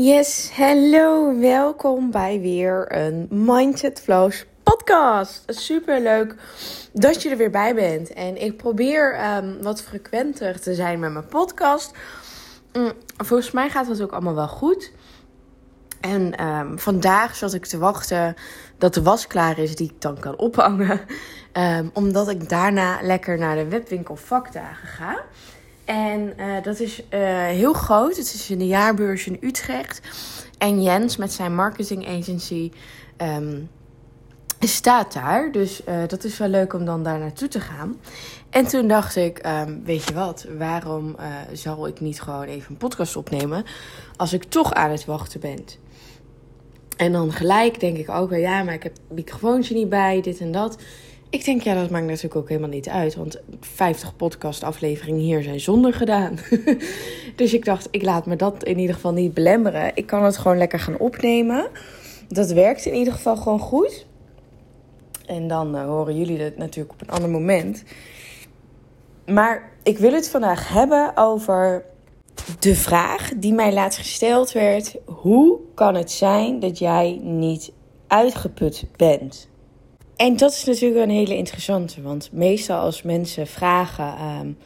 Yes, hallo, welkom bij weer een Mindset Flows podcast. Super leuk dat je er weer bij bent. En ik probeer um, wat frequenter te zijn met mijn podcast. Mm, volgens mij gaat dat ook allemaal wel goed. En um, vandaag zat ik te wachten dat de was klaar is die ik dan kan ophangen. Um, omdat ik daarna lekker naar de webwinkel vakdagen ga. En uh, dat is uh, heel groot. Het is in de jaarbeurs in Utrecht. En Jens met zijn marketing agency um, staat daar. Dus uh, dat is wel leuk om dan daar naartoe te gaan. En toen dacht ik, um, weet je wat, waarom zal ik niet gewoon even een podcast opnemen als ik toch aan het wachten ben? En dan gelijk denk ik ook, ja, maar ik heb microfoontje niet bij, dit en dat. Ik denk, ja, dat maakt natuurlijk ook helemaal niet uit. Want 50 podcastafleveringen hier zijn zonder gedaan. dus ik dacht, ik laat me dat in ieder geval niet belemmeren. Ik kan het gewoon lekker gaan opnemen. Dat werkt in ieder geval gewoon goed. En dan uh, horen jullie het natuurlijk op een ander moment. Maar ik wil het vandaag hebben over de vraag die mij laatst gesteld werd: hoe kan het zijn dat jij niet uitgeput bent? En dat is natuurlijk een hele interessante, want meestal als mensen vragen: um,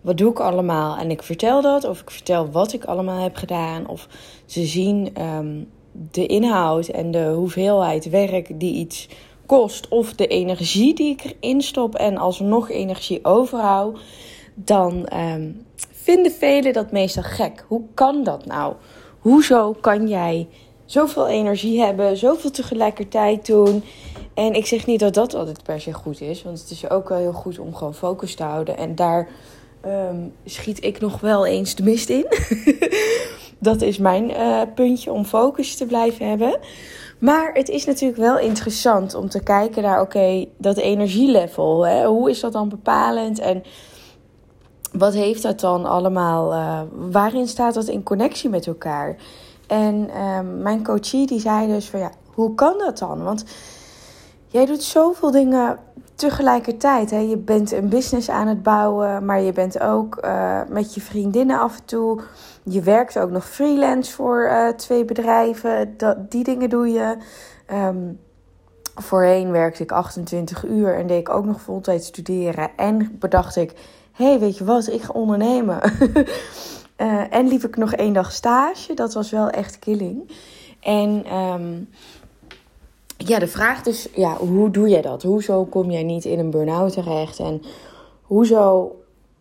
wat doe ik allemaal? En ik vertel dat, of ik vertel wat ik allemaal heb gedaan, of ze zien um, de inhoud en de hoeveelheid werk die iets kost, of de energie die ik erin stop en alsnog energie overhoud, dan um, vinden velen dat meestal gek. Hoe kan dat nou? Hoezo kan jij zoveel energie hebben, zoveel tegelijkertijd doen? En ik zeg niet dat dat altijd per se goed is, want het is ook wel heel goed om gewoon focus te houden. En daar um, schiet ik nog wel eens de mist in. dat is mijn uh, puntje om focus te blijven hebben. Maar het is natuurlijk wel interessant om te kijken naar, oké, dat energielevel. Hè? Hoe is dat dan bepalend? En wat heeft dat dan allemaal? Uh, waarin staat dat in connectie met elkaar? En uh, mijn coachie die zei dus van ja, hoe kan dat dan? Want jij doet zoveel dingen tegelijkertijd. Hè? Je bent een business aan het bouwen, maar je bent ook uh, met je vriendinnen af en toe. Je werkt ook nog freelance voor uh, twee bedrijven. Dat, die dingen doe je. Um, voorheen werkte ik 28 uur en deed ik ook nog voltijd studeren. En bedacht ik, hé, hey, weet je wat, ik ga ondernemen. uh, en liep ik nog één dag stage. Dat was wel echt killing. En um, ja, de vraag dus, ja, hoe doe jij dat? Hoezo kom jij niet in een burn-out terecht? En hoezo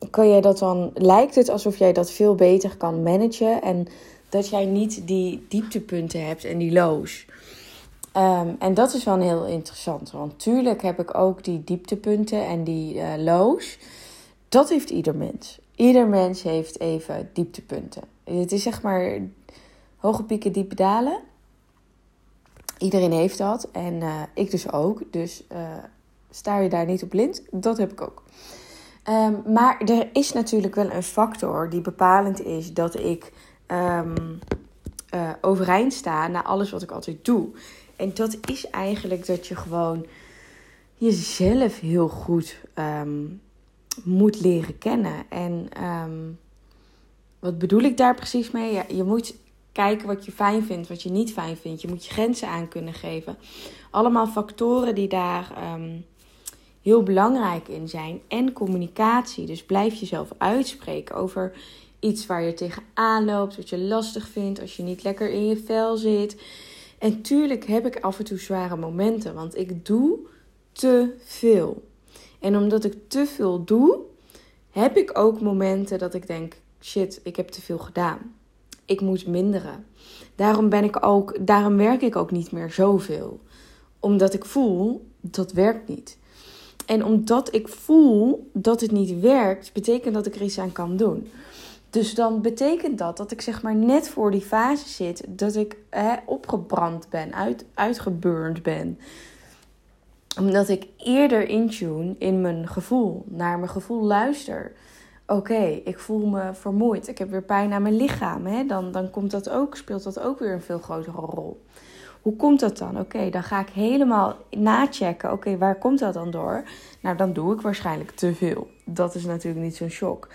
kan jij dat dan... Lijkt het alsof jij dat veel beter kan managen... en dat jij niet die dieptepunten hebt en die lows... Um, en dat is wel heel interessant. Want tuurlijk heb ik ook die dieptepunten en die uh, lows. Dat heeft ieder mens. Ieder mens heeft even dieptepunten. Het is zeg maar hoge pieken, diepe dalen. Iedereen heeft dat. En uh, ik dus ook. Dus uh, sta je daar niet op blind. Dat heb ik ook. Um, maar er is natuurlijk wel een factor die bepalend is dat ik um, uh, overeind sta naar alles wat ik altijd doe. En dat is eigenlijk dat je gewoon jezelf heel goed um, moet leren kennen. En wat bedoel ik daar precies mee? Ja, je moet kijken wat je fijn vindt, wat je niet fijn vindt. Je moet je grenzen aan kunnen geven. Allemaal factoren die daar um, heel belangrijk in zijn. En communicatie. Dus blijf jezelf uitspreken over iets waar je tegenaan loopt, wat je lastig vindt, als je niet lekker in je vel zit. En tuurlijk heb ik af en toe zware momenten, want ik doe te veel. En omdat ik te veel doe, heb ik ook momenten dat ik denk: shit, ik heb te veel gedaan. Ik moet minderen. Daarom ben ik ook, daarom werk ik ook niet meer zoveel. Omdat ik voel dat werkt niet. En omdat ik voel dat het niet werkt, betekent dat ik er iets aan kan doen. Dus dan betekent dat dat ik zeg maar net voor die fase zit dat ik hè, opgebrand ben, uit, uitgeburnd ben omdat ik eerder intune in mijn gevoel, naar mijn gevoel luister. Oké, ik voel me vermoeid. Ik heb weer pijn aan mijn lichaam. Hè? Dan, dan komt dat ook, speelt dat ook weer een veel grotere rol. Hoe komt dat dan? Oké, dan ga ik helemaal nachecken. Oké, waar komt dat dan door? Nou, dan doe ik waarschijnlijk te veel. Dat is natuurlijk niet zo'n shock.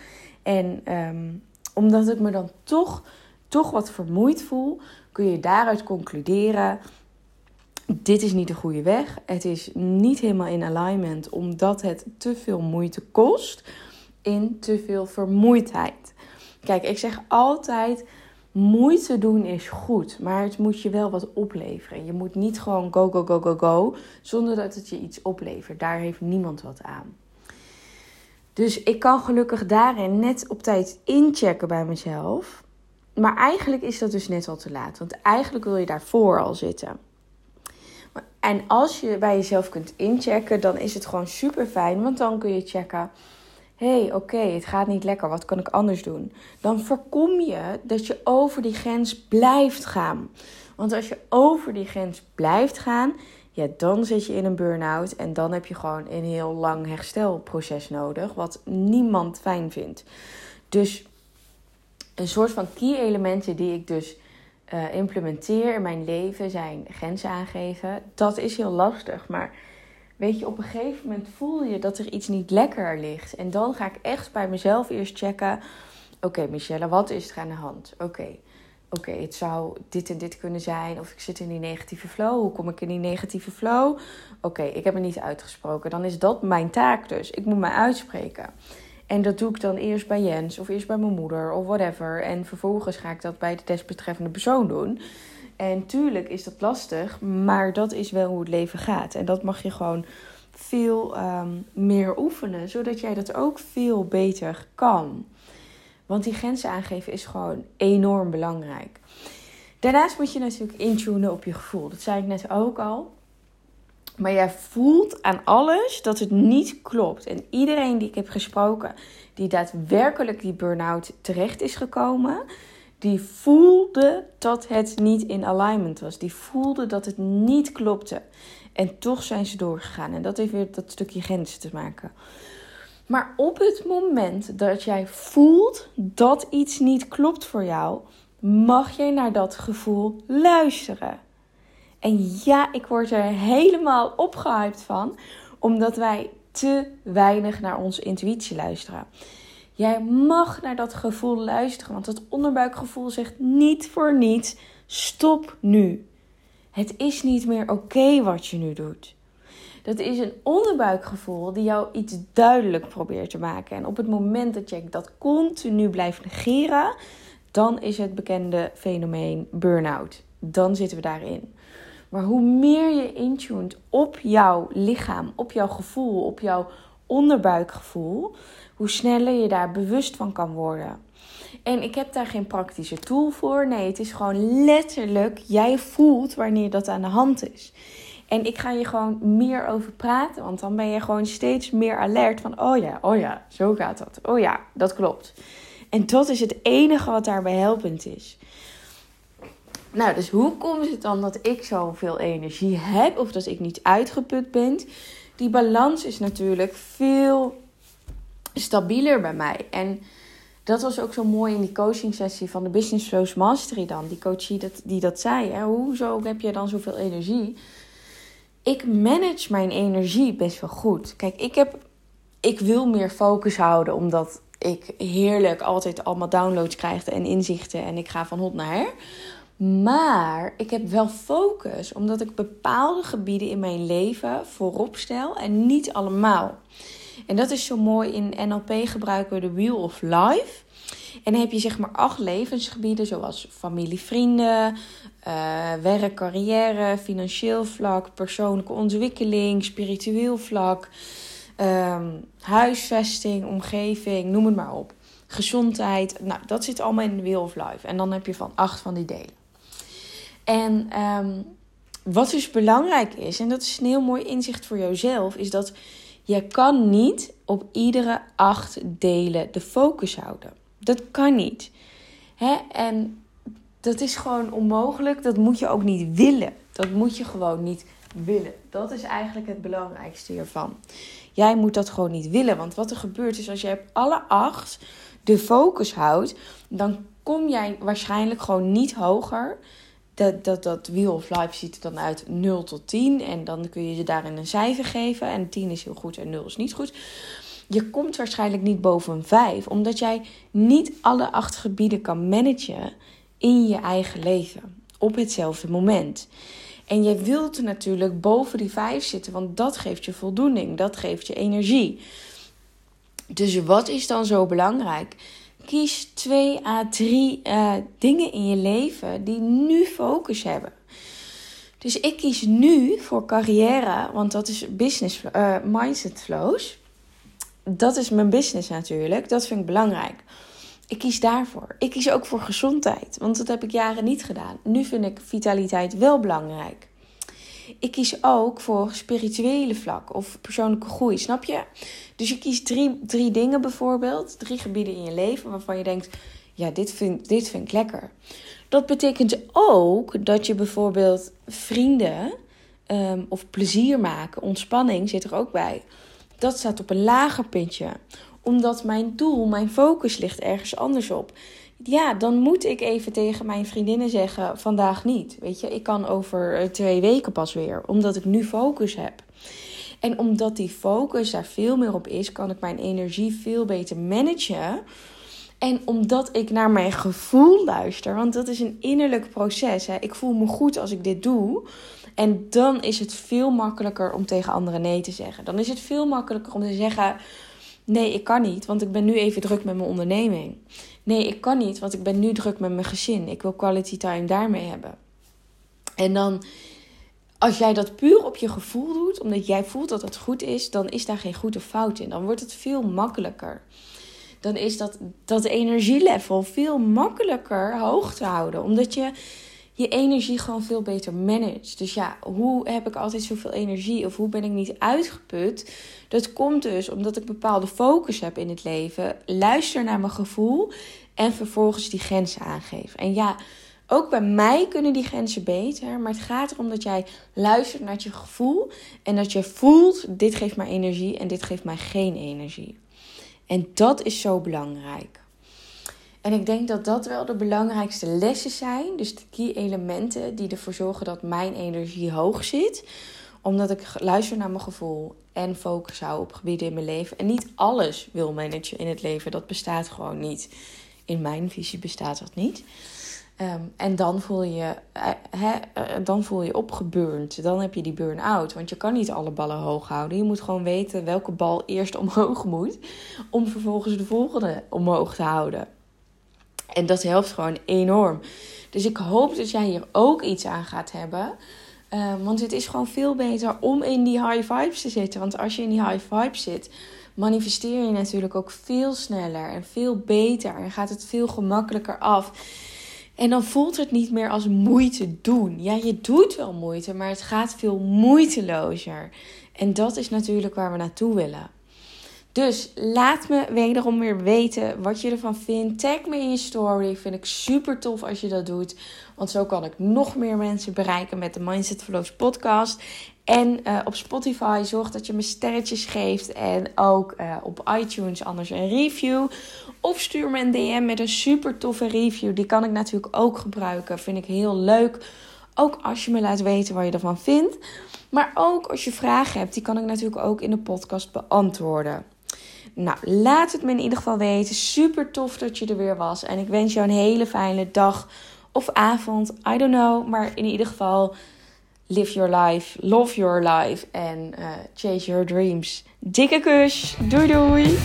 En um, omdat ik me dan toch toch wat vermoeid voel, kun je daaruit concluderen: dit is niet de goede weg. Het is niet helemaal in alignment, omdat het te veel moeite kost in te veel vermoeidheid. Kijk, ik zeg altijd moeite doen is goed, maar het moet je wel wat opleveren. Je moet niet gewoon go, go, go, go, go, zonder dat het je iets oplevert. Daar heeft niemand wat aan. Dus ik kan gelukkig daarin net op tijd inchecken bij mezelf. Maar eigenlijk is dat dus net al te laat, want eigenlijk wil je daarvoor al zitten. En als je bij jezelf kunt inchecken, dan is het gewoon super fijn, want dan kun je checken hey, oké, het gaat niet lekker, wat kan ik anders doen? Dan voorkom je dat je over die grens blijft gaan. Want als je over die grens blijft gaan, ja, dan zit je in een burn-out en dan heb je gewoon een heel lang herstelproces nodig, wat niemand fijn vindt. Dus een soort van key elementen die ik dus uh, implementeer in mijn leven zijn grenzen aangeven. Dat is heel lastig, maar weet je, op een gegeven moment voel je dat er iets niet lekker ligt. En dan ga ik echt bij mezelf eerst checken. Oké, Michelle, wat is er aan de hand? Oké, oké, het zou dit en dit kunnen zijn. Of ik zit in die negatieve flow. Hoe kom ik in die negatieve flow? Oké, ik heb me niet uitgesproken. Dan is dat mijn taak dus. Ik moet mij uitspreken. En dat doe ik dan eerst bij Jens of eerst bij mijn moeder of whatever. En vervolgens ga ik dat bij de desbetreffende persoon doen. En tuurlijk is dat lastig, maar dat is wel hoe het leven gaat. En dat mag je gewoon veel ehm, meer oefenen, zodat jij dat ook veel beter kan. Want die grenzen aangeven is gewoon enorm belangrijk. Daarnaast moet je natuurlijk intunen op je gevoel. Dat zei ik net ook al. Maar jij voelt aan alles dat het niet klopt. En iedereen die ik heb gesproken, die daadwerkelijk die burn-out terecht is gekomen, die voelde dat het niet in alignment was. Die voelde dat het niet klopte. En toch zijn ze doorgegaan. En dat heeft weer dat stukje grenzen te maken. Maar op het moment dat jij voelt dat iets niet klopt voor jou, mag jij naar dat gevoel luisteren. En ja, ik word er helemaal opgehyped van, omdat wij te weinig naar onze intuïtie luisteren. Jij mag naar dat gevoel luisteren, want het onderbuikgevoel zegt niet voor niets: stop nu. Het is niet meer oké wat je nu doet. Dat is een onderbuikgevoel die jou iets duidelijk probeert te maken. En op het moment dat je dat continu blijft negeren, dan is het bekende fenomeen burn-out. Dan zitten we daarin. Maar hoe meer je intuned op jouw lichaam, op jouw gevoel, op jouw onderbuikgevoel, hoe sneller je daar bewust van kan worden. En ik heb daar geen praktische tool voor. Nee, het is gewoon letterlijk, jij voelt wanneer dat aan de hand is. En ik ga je gewoon meer over praten, want dan ben je gewoon steeds meer alert van, oh ja, oh ja, zo gaat dat. Oh ja, dat klopt. En dat is het enige wat daarbij helpend is. Nou, dus hoe komt het dan dat ik zoveel energie heb of dat ik niet uitgeput ben? Die balans is natuurlijk veel stabieler bij mij. En dat was ook zo mooi in die coaching sessie van de Business Flows Mastery dan. Die coachie dat, die dat zei. Hè? Hoezo heb je dan zoveel energie? Ik manage mijn energie best wel goed. Kijk, ik, heb, ik wil meer focus houden omdat ik heerlijk altijd allemaal downloads krijg en inzichten. En ik ga van hot naar her. Maar ik heb wel focus, omdat ik bepaalde gebieden in mijn leven voorop stel en niet allemaal. En dat is zo mooi. In NLP gebruiken we de Wheel of Life. En dan heb je zeg maar acht levensgebieden, zoals familie, vrienden, uh, werk, carrière, financieel vlak, persoonlijke ontwikkeling, spiritueel vlak, um, huisvesting, omgeving, noem het maar op. Gezondheid. Nou, dat zit allemaal in de Wheel of Life. En dan heb je van acht van die delen. En um, wat dus belangrijk is, en dat is een heel mooi inzicht voor jouzelf, is dat je kan niet op iedere acht delen de focus houden. Dat kan niet. Hè? En dat is gewoon onmogelijk. Dat moet je ook niet willen. Dat moet je gewoon niet willen. Dat is eigenlijk het belangrijkste hiervan. Jij moet dat gewoon niet willen. Want wat er gebeurt is als je op alle acht de focus houdt, dan kom jij waarschijnlijk gewoon niet hoger dat, dat, dat Wheel of Life ziet er dan uit 0 tot 10. En dan kun je ze daarin een cijfer geven. En 10 is heel goed en 0 is niet goed. Je komt waarschijnlijk niet boven een 5. Omdat jij niet alle acht gebieden kan managen in je eigen leven op hetzelfde moment. En jij wilt natuurlijk boven die vijf zitten, want dat geeft je voldoening, dat geeft je energie. Dus wat is dan zo belangrijk? Kies twee à drie uh, dingen in je leven die nu focus hebben. Dus ik kies nu voor carrière, want dat is business uh, mindset flows. Dat is mijn business natuurlijk. Dat vind ik belangrijk. Ik kies daarvoor. Ik kies ook voor gezondheid, want dat heb ik jaren niet gedaan. Nu vind ik vitaliteit wel belangrijk. Ik kies ook voor spirituele vlak of persoonlijke groei, snap je? Dus je kiest drie, drie dingen bijvoorbeeld, drie gebieden in je leven waarvan je denkt: ja, dit vind, dit vind ik lekker. Dat betekent ook dat je bijvoorbeeld vrienden ehm, of plezier maken, ontspanning zit er ook bij. Dat staat op een lager puntje, omdat mijn doel, mijn focus ligt ergens anders op. Ja, dan moet ik even tegen mijn vriendinnen zeggen: vandaag niet. Weet je, ik kan over eh, twee weken pas weer, omdat ik nu focus heb. En omdat die focus daar veel meer op is, kan ik mijn energie veel beter managen. En omdat ik naar mijn gevoel luister, want dat is een innerlijk proces. Hè. Ik voel me goed als ik dit doe. En dan is het veel makkelijker om tegen anderen nee te zeggen. Dan is het veel makkelijker om te zeggen: Nee, ik kan niet, want ik ben nu even druk met mijn onderneming. Nee, ik kan niet, want ik ben nu druk met mijn gezin. Ik wil quality time daarmee hebben. En dan, als jij dat puur op je gevoel doet, omdat jij voelt dat het goed is, dan is daar geen goed of fout in. Dan wordt het veel makkelijker dan is dat, dat energielevel veel makkelijker hoog te houden. Omdat je je energie gewoon veel beter managt. Dus ja, hoe heb ik altijd zoveel energie of hoe ben ik niet uitgeput? Dat komt dus omdat ik bepaalde focus heb in het leven. Luister naar mijn gevoel en vervolgens die grenzen aangeef. En ja, ook bij mij kunnen die grenzen beter. Maar het gaat erom dat jij luistert naar je gevoel. En dat je voelt: dit geeft mij energie en dit geeft mij geen energie. En dat is zo belangrijk. En ik denk dat dat wel de belangrijkste lessen zijn. Dus de key elementen die ervoor zorgen dat mijn energie hoog zit. Omdat ik luister naar mijn gevoel en focus hou op gebieden in mijn leven. En niet alles wil managen in het leven. Dat bestaat gewoon niet. In mijn visie bestaat dat niet. Ehm, en dan voel, je, uh, dan voel je opgeburnd. Dan heb je die burn-out. Want je kan niet alle ballen hoog houden. Je moet gewoon weten welke bal eerst omhoog moet. Om vervolgens de volgende omhoog te houden. En dat helpt gewoon enorm. Dus ik hoop dat jij hier ook iets aan gaat hebben. Ehm, want het is gewoon veel beter om in die high vibes te zitten. Want als je in die high vibes zit, manifesteer je natuurlijk ook veel sneller en veel beter. En gaat het veel gemakkelijker af. En dan voelt het niet meer als moeite doen. Ja, je doet wel moeite, maar het gaat veel moeitelozer. En dat is natuurlijk waar we naartoe willen. Dus laat me wederom weer weten wat je ervan vindt. Tag me in je story. Vind ik super tof als je dat doet. Want zo kan ik nog meer mensen bereiken met de Mindset Flows podcast. En uh, op Spotify zorg dat je me sterretjes geeft. En ook uh, op iTunes anders een review. Of stuur me een DM met een super toffe review. Die kan ik natuurlijk ook gebruiken. Vind ik heel leuk. Ook als je me laat weten wat je ervan vindt. Maar ook als je vragen hebt, die kan ik natuurlijk ook in de podcast beantwoorden. Nou, laat het me in ieder geval weten. Super tof dat je er weer was. En ik wens jou een hele fijne dag of avond. I don't know. Maar in ieder geval, live your life, love your life en uh, chase your dreams. Dikke kus. Doei doei.